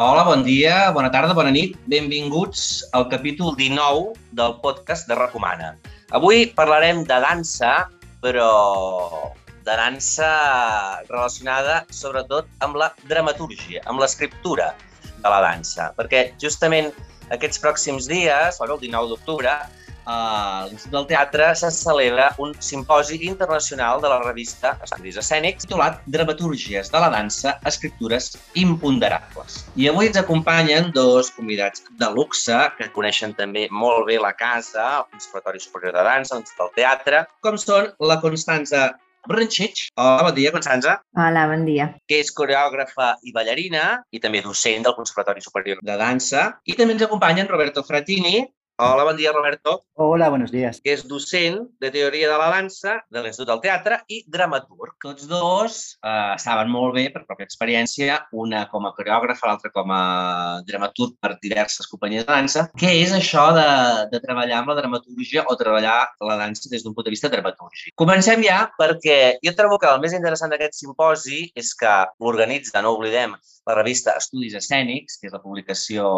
Hola, bon dia, bona tarda, bona nit. Benvinguts al capítol 19 del podcast de Recomana. Avui parlarem de dansa, però de dansa relacionada sobretot amb la dramatúrgia, amb l'escriptura de la dansa, perquè justament aquests pròxims dies, el 19 d'octubre, a l'Institut del Teatre se celebra un simposi internacional de la revista Estudis Escènics titulat Dramatúrgies de la dansa, escriptures imponderables. I avui ens acompanyen dos convidats de luxe que coneixen també molt bé la casa, el Conservatori Superior de Dansa, l'Institut del Teatre, com són la Constanza Brenchich. Hola, bon dia, Constanza. Hola, bon dia. Que és coreògrafa i ballarina i també docent del Conservatori Superior de Dansa. I també ens acompanyen Roberto Fratini, Hola, bon dia, Roberto. Hola, buenos días. Que és docent de teoria de la dansa de l'Institut del Teatre i dramaturg. Tots dos eh, saben molt bé, per pròpia experiència, una com a coreògrafa, l'altra com a dramaturg per diverses companyies de dansa. Què és això de, de treballar amb la dramaturgia o treballar la dansa des d'un punt de vista dramatúrgic? Comencem ja perquè jo trobo que el més interessant d'aquest simposi és que l'organitza, no oblidem, la revista Estudis Escènics, que és la publicació,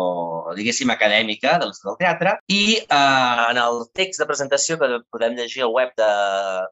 diguéssim, acadèmica de l'Institut del Teatre, i eh, en el text de presentació que podem llegir al web de,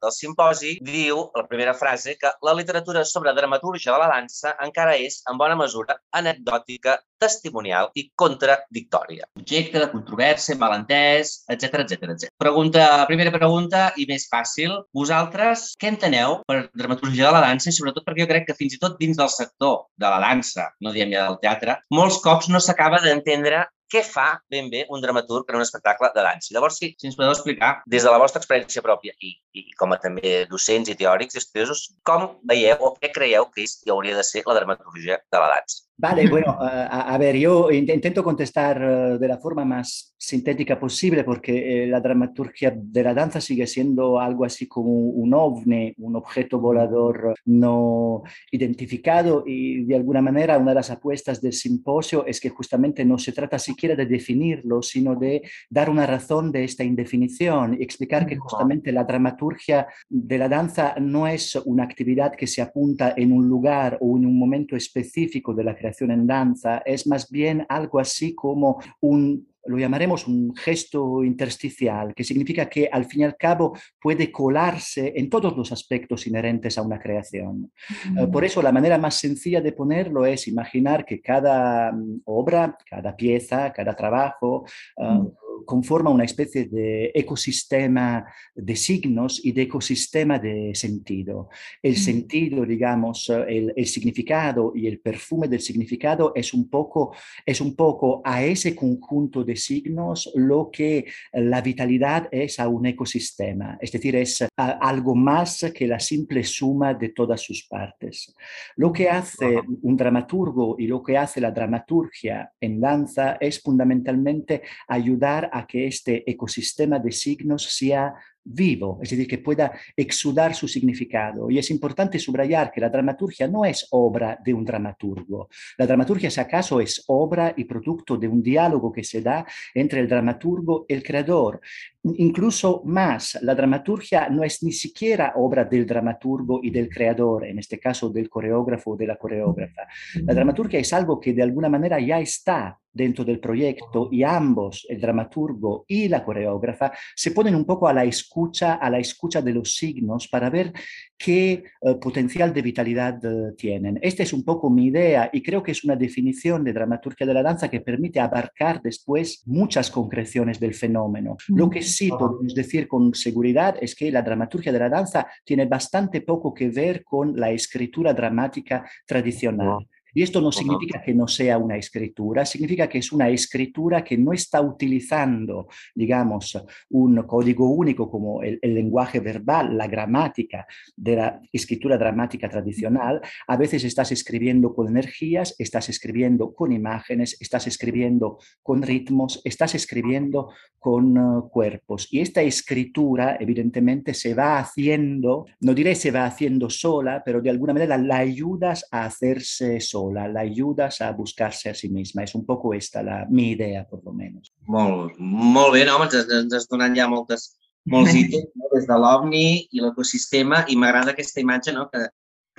del simposi, diu la primera frase que la literatura sobre dramatúrgia de la dansa encara és, en bona mesura, anecdòtica, testimonial i contradictòria. Objecte de controvèrsia, malentès, etc etc etc. Pregunta, primera pregunta i més fàcil. Vosaltres què enteneu per dramaturgia de la dansa i sobretot perquè jo crec que fins i tot dins del sector de la dansa, no diem ja del teatre, molts cops no s'acaba d'entendre què fa ben bé un dramaturg per un espectacle de dansa. Llavors, sí, si ens podeu explicar, des de la vostra experiència pròpia i, i com a també docents i teòrics i estudiosos, com veieu o què creieu que és i hauria de ser la dramaturgia de la dansa? Vale, bueno, a, a, ver, yo intento contestar eh, de la forma más sintética posible porque eh, la dramaturgia de la danza sigue siendo algo así como un ovni, un objeto volador no identificado y de alguna manera una de las apuestas del simposio es que justamente no se trata siquiera de definirlo, sino de dar una razón de esta indefinición y explicar que justamente la dramaturgia de la danza no es una actividad que se apunta en un lugar o en un momento específico de la creación en danza es más bien algo así como un lo llamaremos un gesto intersticial, que significa que al fin y al cabo puede colarse en todos los aspectos inherentes a una creación. -huh. Por eso la manera más sencilla de ponerlo es imaginar que cada mm, obra, cada pieza, cada trabajo uh -huh conforma una especie de ecosistema de signos y de ecosistema de sentido. El sentido, digamos, el, el, significado y el perfume del significado es un, poco, es un poco a ese conjunto de signos lo que la vitalidad es a un ecosistema, es decir, es algo más que la simple suma de todas sus partes. Lo que hace un dramaturgo y lo que hace la dramaturgia en danza es fundamentalmente ayudar a que este ecosistema de signos sea vivo, es decir, que pueda exudar su significado. Y es importante subrayar que la dramaturgia no es obra de un dramaturgo. La dramaturgia, si acaso, es obra y producto de un diálogo que se da entre el dramaturgo y el creador. Incluso más, la dramaturgia no es ni siquiera obra del dramaturgo y del creador, en este caso del coreógrafo o de la coreógrafa. La dramaturgia es algo que de alguna manera ya está dentro del proyecto y ambos, el dramaturgo y la coreógrafa, se ponen un poco a la escucha, a la escucha de los signos para ver qué uh, potencial de vitalidad uh, tienen. Esta es un poco mi idea y creo que es una definición de dramaturgia de la danza que permite abarcar después muchas concreciones del fenómeno. Lo que sí podemos decir con seguridad es que la dramaturgia de la danza tiene bastante poco que ver con la escritura dramática tradicional. Y esto no significa que no sea una escritura, significa que es una escritura que no está utilizando, digamos, un código único como el, el, lenguaje verbal, la gramática de la escritura dramática tradicional. A veces estás escribiendo con energías, estás escribiendo con imágenes, estás escribiendo con ritmos, estás escribiendo con uh, cuerpos. Y esta escritura, evidentemente, se va haciendo, no diré se va haciendo sola, pero de alguna manera la ayudas a hacerse sola sola, la ayudas a buscarse a sí misma. És un poc esta la, mi idea, per lo menos. Molt, molt bé, no? ens, ens has donat ja moltes, molts ítems no? des de l'OVNI i l'ecosistema i m'agrada aquesta imatge no? que,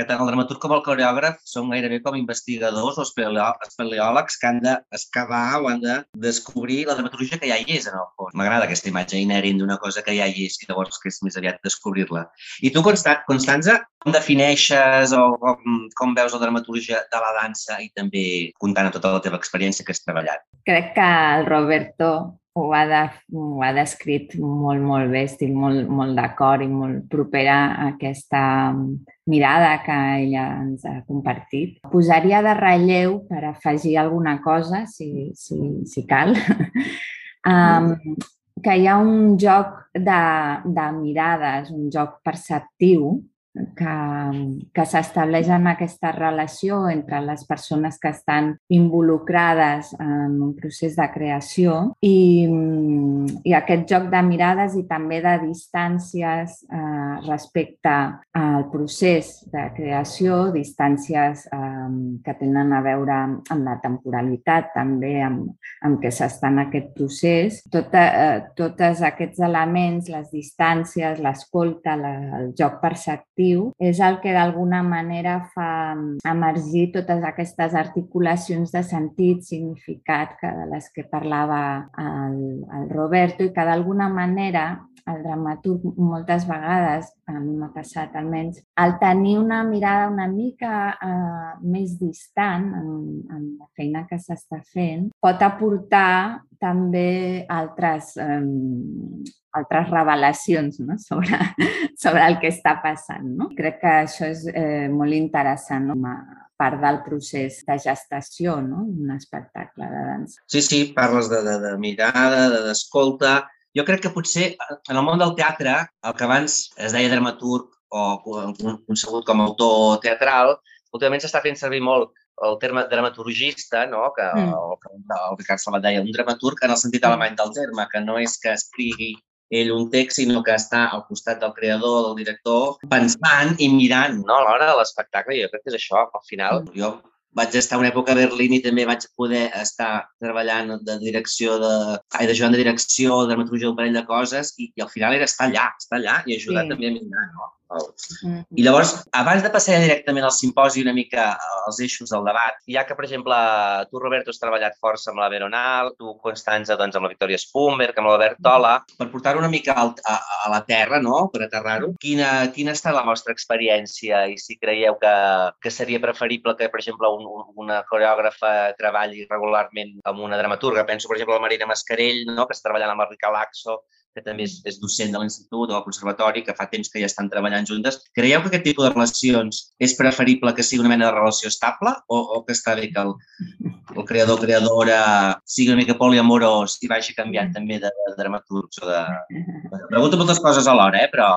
que tant el dramaturg com el coreògraf són gairebé com investigadors o espeleòlegs que han d'excavar o han de descobrir la dramaturgia que ja hi és, en el fons. M'agrada aquesta imatge inherent d'una cosa que ja hi és i llavors que és més aviat descobrir-la. I tu, Constanza, com defineixes o com, com veus la dramaturgia de la dansa i també comptant a tota la teva experiència que has treballat? Crec que el Roberto ho ha, de, ho ha descrit molt, molt bé, estic molt, molt d'acord i molt propera a aquesta mirada que ella ens ha compartit. Posaria de relleu per afegir alguna cosa, si, si, si cal, um, que hi ha un joc de, de mirades, un joc perceptiu, que, que s'estableix en aquesta relació entre les persones que estan involucrades en un procés de creació i, i aquest joc de mirades i també de distàncies eh, respecte al procés de creació, distàncies eh, que tenen a veure amb la temporalitat, també amb, amb què s'està en aquest procés. Tota, eh, tots aquests elements, les distàncies, l'escolta, el joc perceptiu, cognitiu és el que d'alguna manera fa emergir totes aquestes articulacions de sentit, significat, que de les que parlava el, el Roberto i que d'alguna manera el dramaturg moltes vegades, a mi m'ha passat almenys, al tenir una mirada una mica eh, més distant en, en la feina que s'està fent, pot aportar també altres eh, altres revelacions no? sobre, sobre el que està passant. No? Crec que això és eh, molt interessant, no? Com a part del procés de gestació no? d'un espectacle de dansa. Sí, sí, parles de, de, de mirada, d'escolta. De, jo crec que potser en el món del teatre, el que abans es deia dramaturg o concebut com a autor teatral, últimament s'està fent servir molt el terme dramaturgista, no? que mm. el, el Ricard Sabat deia, un dramaturg en el sentit alemany del terme, que no és que escrigui ell un text, sinó que està al costat del creador, del director, pensant i mirant no? a l'hora de l'espectacle. Jo crec que és això, al final. Mm. Jo vaig estar una època a Berlín i també vaig poder estar treballant de direcció, de, ai, de de direcció, de dramaturgia d'un parell de coses i, i al final era estar allà, estar allà i ajudar sí. també a mirar, no? Mm-hmm. I llavors, abans de passar directament al simposi una mica als eixos del debat, ja que, per exemple, tu, Roberto, has treballat força amb la Veronal, tu, Constanza, doncs, amb la Victòria Spumberg, amb l'Albert Tola, per portar-ho una mica a, a, a la terra, no?, per aterrar-ho, quina, quina està la vostra experiència i si creieu que, que seria preferible que, per exemple, un, una coreògrafa treballi regularment amb una dramaturga. Penso, per exemple, la Marina Mascarell, no?, que està treballant amb el Rica Laxo, que també és, és docent de l'Institut o del Conservatori, que fa temps que ja estan treballant juntes. Creieu que aquest tipus de relacions és preferible que sigui una mena de relació estable o, o que està bé que el, el creador creadora sigui una mica poliamorós i vagi canviant també de, de dramaturgs o de... Pregunto moltes coses alhora, eh, però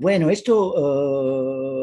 Bueno, esto uh,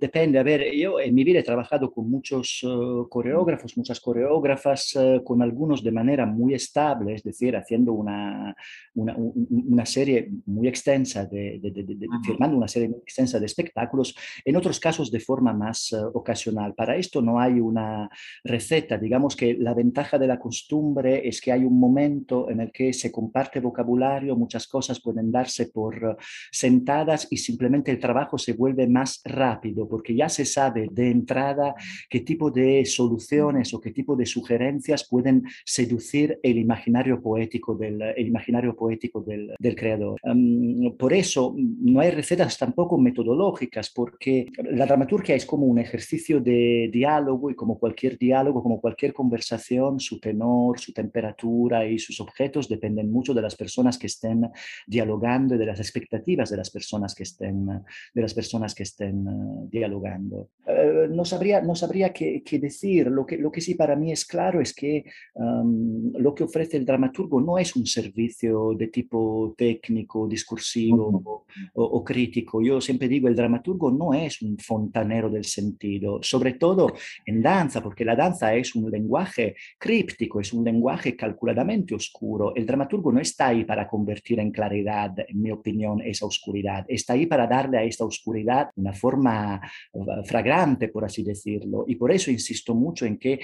depende. A ver, yo en mi vida he trabajado con muchos uh, coreógrafos, muchas coreógrafas, uh, con algunos de manera muy estable, es decir, haciendo una, una, una serie muy extensa, de, de, de, de, firmando una serie muy extensa de espectáculos, en otros casos de forma más ocasional. Para esto no hay una receta. Digamos que la ventaja de la costumbre es que hay un momento en el que se comparte vocabulario, muchas cosas pueden darse por sentadas y simplemente el trabajo se vuelve más rápido porque ya se sabe de entrada qué tipo de soluciones o qué tipo de sugerencias pueden seducir el imaginario poético del, el imaginario poético del, del creador. Um, por eso no hay recetas tampoco metodológicas porque la dramaturgia es como un ejercicio de diálogo y como cualquier diálogo, como cualquier conversación, su tenor, su temperatura y sus objetos dependen mucho de las personas que estén dialogando y de las expectativas de las personas que estén de las personas que estén dialogando. Eh, no sabría, no sabría qué, qué, decir. Lo que, lo que sí para mí es claro es que um, lo que ofrece el dramaturgo no es un servicio de tipo técnico, discursivo uh -huh. o, o, crítico. Yo siempre digo, el dramaturgo no es un fontanero del sentido, sobre todo en danza, porque la danza es un lenguaje críptico, es un lenguaje calculadamente oscuro. El dramaturgo no está ahí para convertir en claridad, en mi opinión, esa oscuridad. Está ahí para darle a esta oscuridad una forma forma fragrante, por así decirlo. Y por eso insisto mucho en que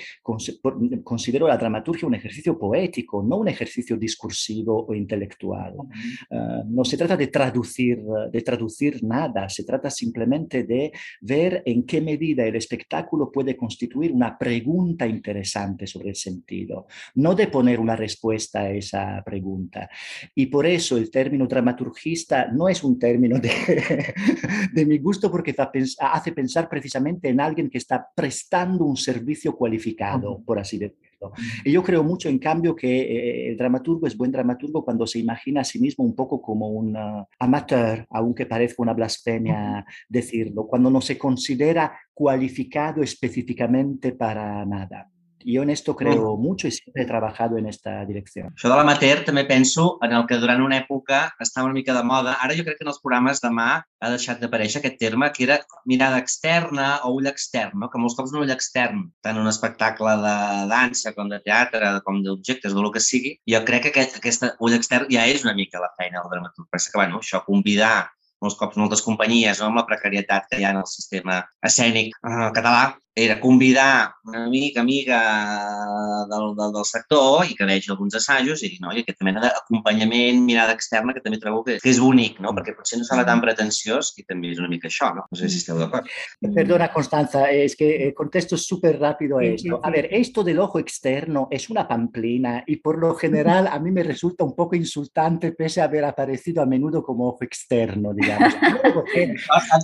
considero la dramaturgia un ejercicio poético, no un ejercicio discursivo o intelectual. Uh, no se trata de traducir, de traducir nada, se trata simplemente de ver en qué medida el espectáculo puede constituir una pregunta interesante sobre el sentido, no de poner una respuesta a esa pregunta. Y por eso el término dramaturgista no es un término de, de mi gusto porque hace pensar precisamente en alguien que está prestando un servicio cualificado, por así decirlo. Y yo creo mucho, en cambio, que eh, el dramaturgo es buen dramaturgo cuando se imagina a sí mismo un poco como un uh, amateur, aunque parezca una blasfemia decirlo, cuando no se considera cualificado específicamente para nada. Jo en esto creo mucho i sempre he treballat en esta direcció. Això de l'amateur també penso en el que durant una època estava una mica de moda. Ara jo crec que en els programes demà ha deixat d'aparèixer aquest terme que era mirada externa o ull extern, no? que molts cops un ull extern, tant un espectacle de dansa com de teatre, com d'objectes, del que sigui, jo crec que aquest, aquesta ull extern ja és una mica la feina del dramaturg. Però que, bueno, això, convidar molts cops moltes companyies, no, amb la precarietat que hi ha en el sistema escènic eh, català, era convidar una amic, amiga del, del, del sector i que vegi alguns assajos i dir, no, i aquesta mena d'acompanyament, mirada externa, que també trobo que, que és bonic, no? perquè potser no sembla tan pretensiós i també és una mica això, ¿no? No sé si esteu d'acord. Perdona, Constanza, es que eh, contesto súper rápido a esto. A ver, esto del ojo externo es una pamplina y por lo general a mí me resulta un poco insultante pese a haber aparecido a menudo como ojo externo, digamos.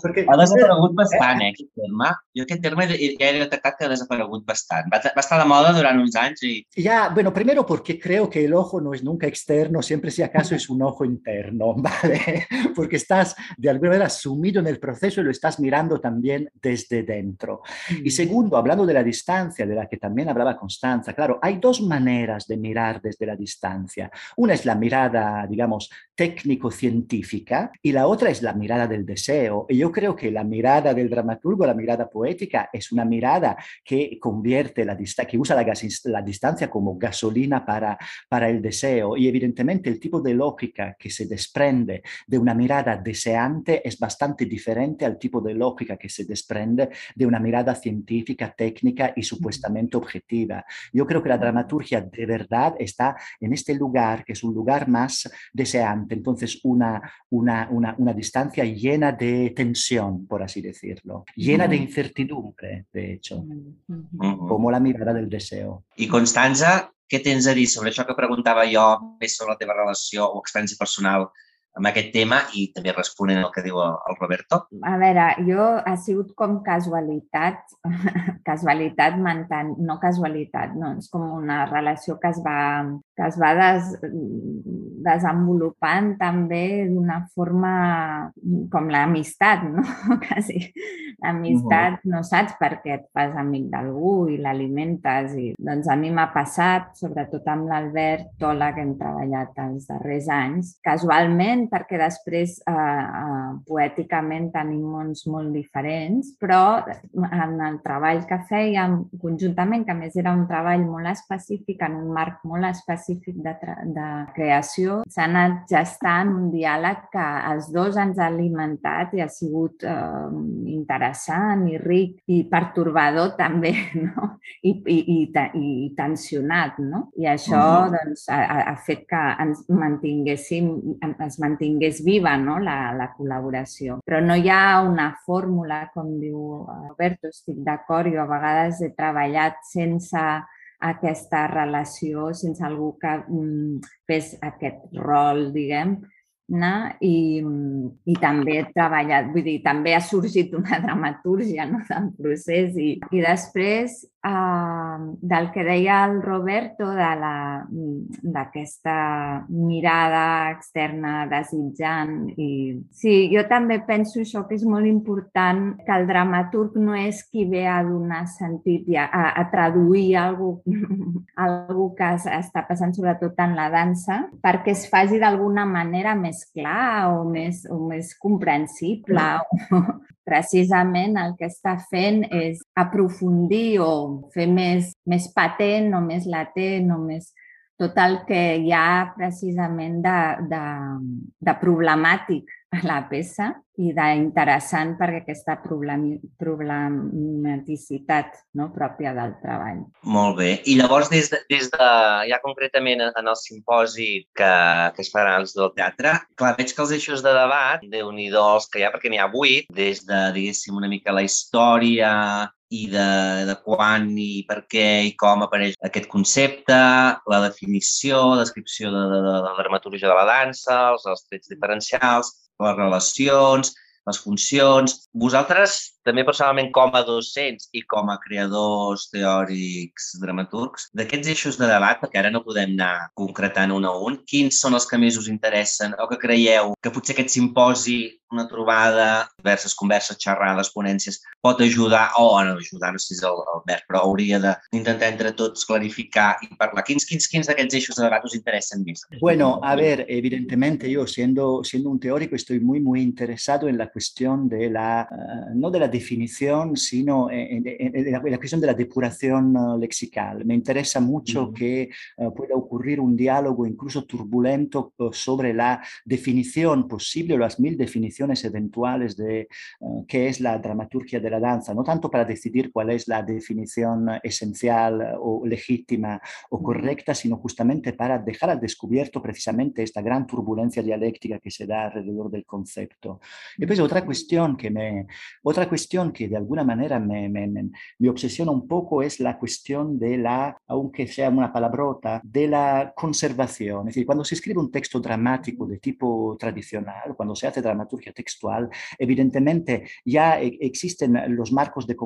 Porque, ha desaparegut bastant, eh, aquest terme. Jo aquest terme ya he detectat que ha desaparegut bastant. Va, va estar de moda durant uns anys y... Ya, bueno, primero porque creo que el ojo no es nunca externo, siempre si acaso es un ojo interno, ¿vale? Porque estás de alguna manera sumido en el proceso y lo estás mirando también desde dentro. Y segundo, hablando de la distancia, de la que también hablaba Constanza, claro, hay dos maneras de mirar desde la distancia. Una es la mirada, digamos, técnico-científica y la otra es la mirada del deseo. Y yo creo que la mirada del dramaturgo, la mirada poética, es una mirada que convierte la que usa la, la distancia como gasolina para, para el deseo y evidentemente el tipo de lógica que se desprende de una mirada deseante es bastante diferente al tipo de lógica que se desprende de una mirada científica, técnica y supuestamente objetiva. Yo creo que la dramaturgia de verdad está en este lugar, que es un lugar más deseante, entonces una, una, una, una distancia llena de tensión, por así decirlo, llena de incertidumbre, de hecho, como la mirada del deseo. I Constanza, què tens a dir sobre això que preguntava jo, més sobre la teva relació o experiència personal amb aquest tema i també responent al que diu el Roberto? A veure, jo ha sigut com casualitat, casualitat mental, no casualitat, no, és com una relació que es va, que es va des, desenvolupant també d'una forma com l'amistat, no? Quasi. L'amistat, uh -huh. no saps per què et fas amic d'algú i l'alimentes. I, doncs a mi m'ha passat, sobretot amb l'Albert Tola, que hem treballat els darrers anys, casualment, perquè després eh, eh, poèticament tenim mons molt diferents, però en el treball que fèiem conjuntament, que més era un treball molt específic, en un marc molt específic, de, de creació, s'ha anat gestant un diàleg que els dos ens ha alimentat i ha sigut eh, interessant i ric i pertorbador també, no? I, i, i, i tensionat, no? I això uh -huh. doncs, ha, ha fet que ens mantinguéssim, es mantingués viva no? la, la col·laboració. Però no hi ha una fórmula, com diu Alberto, estic d'acord, jo a vegades he treballat sense aquesta relació sense algú que mm, fes aquest rol, diguem, no? I, i també he treballat, vull dir, també ha sorgit una dramatúrgia no? del procés i, i després uh, del que deia el Roberto, d'aquesta mirada externa desitjant. I sí, jo també penso això que és molt important, que el dramaturg no és qui ve a donar sentit i a, a, a traduir algo, algo que està passant sobretot en la dansa, perquè es faci d'alguna manera més clar o més, o més comprensible. O, precisament el que està fent és aprofundir o fer més, més patent o més latent o més tot el que hi ha precisament de, de, de problemàtic a la peça i d'interessant perquè aquesta problematicitat no, pròpia del treball. Molt bé. I llavors, des de, des de ja concretament en el simposi que, que es farà als del teatre, clar, veig que els eixos de debat, de nhi els que hi ha, perquè n'hi ha vuit, des de, diguéssim, una mica la història, i de, de quan i per què i com apareix aquest concepte, la definició, descripció de, de, de la dramaturgia de la dansa, els, els trets diferencials, les relacions, les funcions. Vosaltres també personalment com a docents i com a creadors teòrics dramaturgs, d'aquests eixos de debat, perquè ara no podem anar concretant un a un, quins són els que més us interessen o que creieu que potser aquest simposi, una trobada, diverses converses, xerrades, ponències, pot ajudar, o no ajudar, no sé si és el, el verb, però hauria d'intentar entre tots clarificar i parlar. Quins, quins, quins d'aquests eixos de debat us interessen més? Bueno, a ver, evidentemente yo siendo, siendo un teórico estoy muy, muy interesado en la cuestión de la, uh, no de la definición, sino en, en, en, la, cuestión de la depuración uh, lexical. Me interesa mucho que uh, pueda ocurrir un diálogo incluso turbulento sobre la definición posible o las mil definiciones eventuales de qué es la dramaturgia de la danza, no tanto para decidir cuál es la definición esencial o legítima o correcta, sino justamente para dejar al descubierto precisamente esta gran turbulencia dialéctica que se da alrededor del concepto. Y pues otra cuestión que me, otra cuestión cuestión que de alguna manera me, me, me, obsesiona un poco es la cuestión de la, aunque sea una palabrota, de la conservación. Es decir, cuando se escribe un texto dramático de tipo tradicional, cuando se hace dramaturgia textual, evidentemente ya e, existen los marcos de,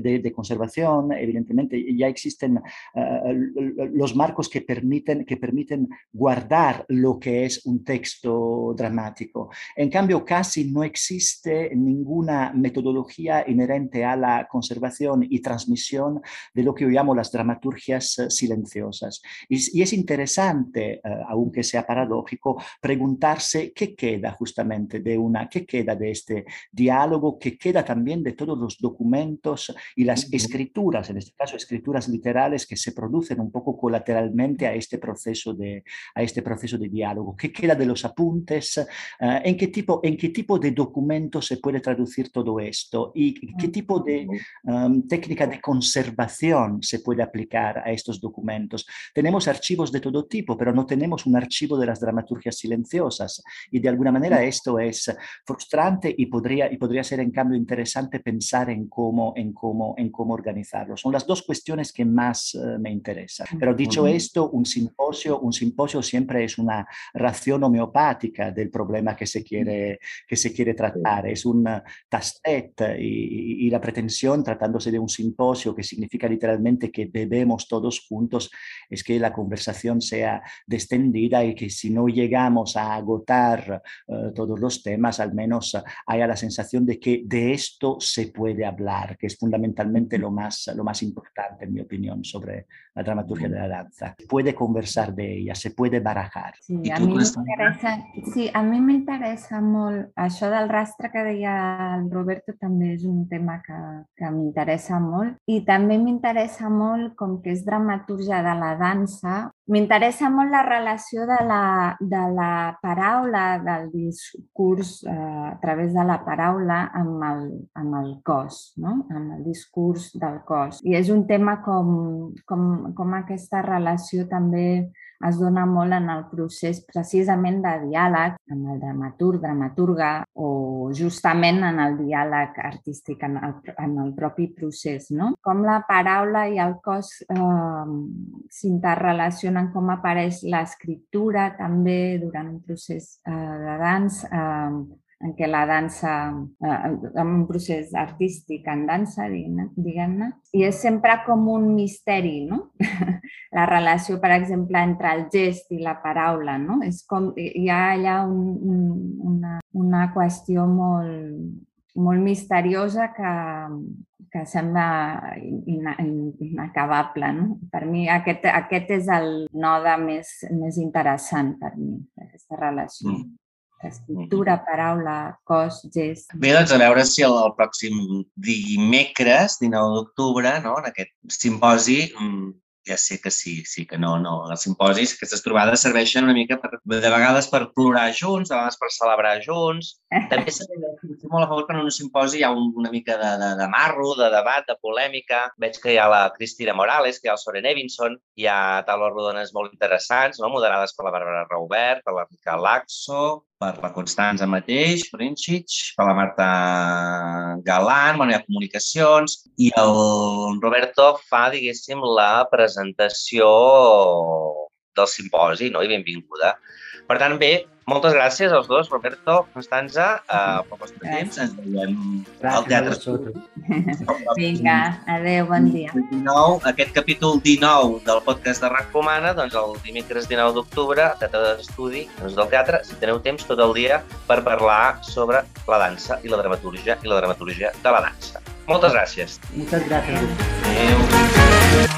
de, de conservación, evidentemente ya existen uh, los marcos que permiten, que permiten guardar lo que es un texto dramático. En cambio, casi no existe ninguna metodología inherente a la conservación y transmisión de lo que yo llamo las dramaturgias eh, silenciosas. Y, y es interesante, eh, aunque sea paradójico, preguntarse qué queda justamente de una, qué queda de este diálogo, qué queda también de todos los documentos y las escrituras, en este caso escrituras literales que se producen un poco colateralmente a este proceso de, a este proceso de diálogo. ¿Qué queda de los apuntes? Uh, ¿en, qué tipo, ¿En qué tipo de documento se puede traducir todo esto? Y qué tipo de um, técnica de conservación se puede aplicar a estos documentos. Tenemos archivos de todo tipo, pero no tenemos un archivo de las dramaturgias silenciosas y de alguna manera esto es frustrante y podría, y podría ser en cambio interesante pensar en cómo, en cómo, en cómo organizarlo. Son las dos cuestiones que más uh, me interesan. Pero dicho esto, un simposio, un simposio siempre es una ración homeopática del problema que se quiere, que se quiere tratar. Es un tastet y, la pretensión, tratándose de un simposio que significa literalmente que bebemos todos juntos, es que la conversación sea descendida y que si no llegamos a agotar uh, todos los temas, al menos haya la sensación de que de esto se puede hablar, que es fundamentalmente lo más, lo más importante, en mi opinión, sobre la dramaturgia de la danza. Se puede conversar de ella, se puede barajar. Sí, a mi m'interessa sí, a mi m'interessa molt això del rastre que deia el Roberto també és un tema que, que m'interessa molt. I també m'interessa molt, com que és dramaturgia de la dansa, m'interessa molt la relació de la, de la paraula, del discurs eh, a través de la paraula amb el, amb el cos, no? amb el discurs del cos. I és un tema com, com, com aquesta relació també es dona molt en el procés precisament de diàleg amb el dramaturg, dramaturga o justament en el diàleg artístic, en el, en el propi procés. No? Com la paraula i el cos eh, s'interrelacionen, com apareix l'escriptura també durant un procés eh, de dans, eh, en què la dansa, eh, en un procés artístic en dansa, diguem-ne, i és sempre com un misteri, no? la relació, per exemple, entre el gest i la paraula, no? És com, hi ha allà un, un, una, una qüestió molt, molt misteriosa que, que sembla ina, inacabable. No? Per mi aquest, aquest és el node més, més interessant per mi, aquesta relació. Mm escriptura, paraula, cos, gest. Bé, doncs a veure si el, el pròxim dimecres, 19 d'octubre, no, en aquest simposi, mm, ja sé que sí, sí que no, no. Els simposis, aquestes trobades serveixen una mica per, de vegades per plorar junts, de vegades per celebrar junts. També s'ha molt a favor que en un simposi hi ha un, una mica de, de, de marro, de debat, de polèmica. Veig que hi ha la Cristina Morales, que hi ha el Soren Evinson, hi ha taules rodones molt interessants, no? moderades per la Bàrbara Raubert, per la Rica Laxo, per la Constanza mateix, Princhich, per la Marta Galant, bueno, hi ha comunicacions, i el Roberto fa, diguéssim, la presentació del simposi, no? i benvinguda. Per tant, bé, moltes gràcies als dos, Roberto, Constanza, uh, pel vostre temps. Ens veiem al Teatre Vinga, adeu, bon dia. 19, aquest capítol 19 del podcast de RAC Comana, doncs el dimecres 19 d'octubre, Teatre d'Estudi, doncs del teatre, si teniu temps tot el dia per parlar sobre la dansa i la dramatúrgia i la dramatúrgia de la dansa. Moltes gràcies. Moltes gràcies. Adéu.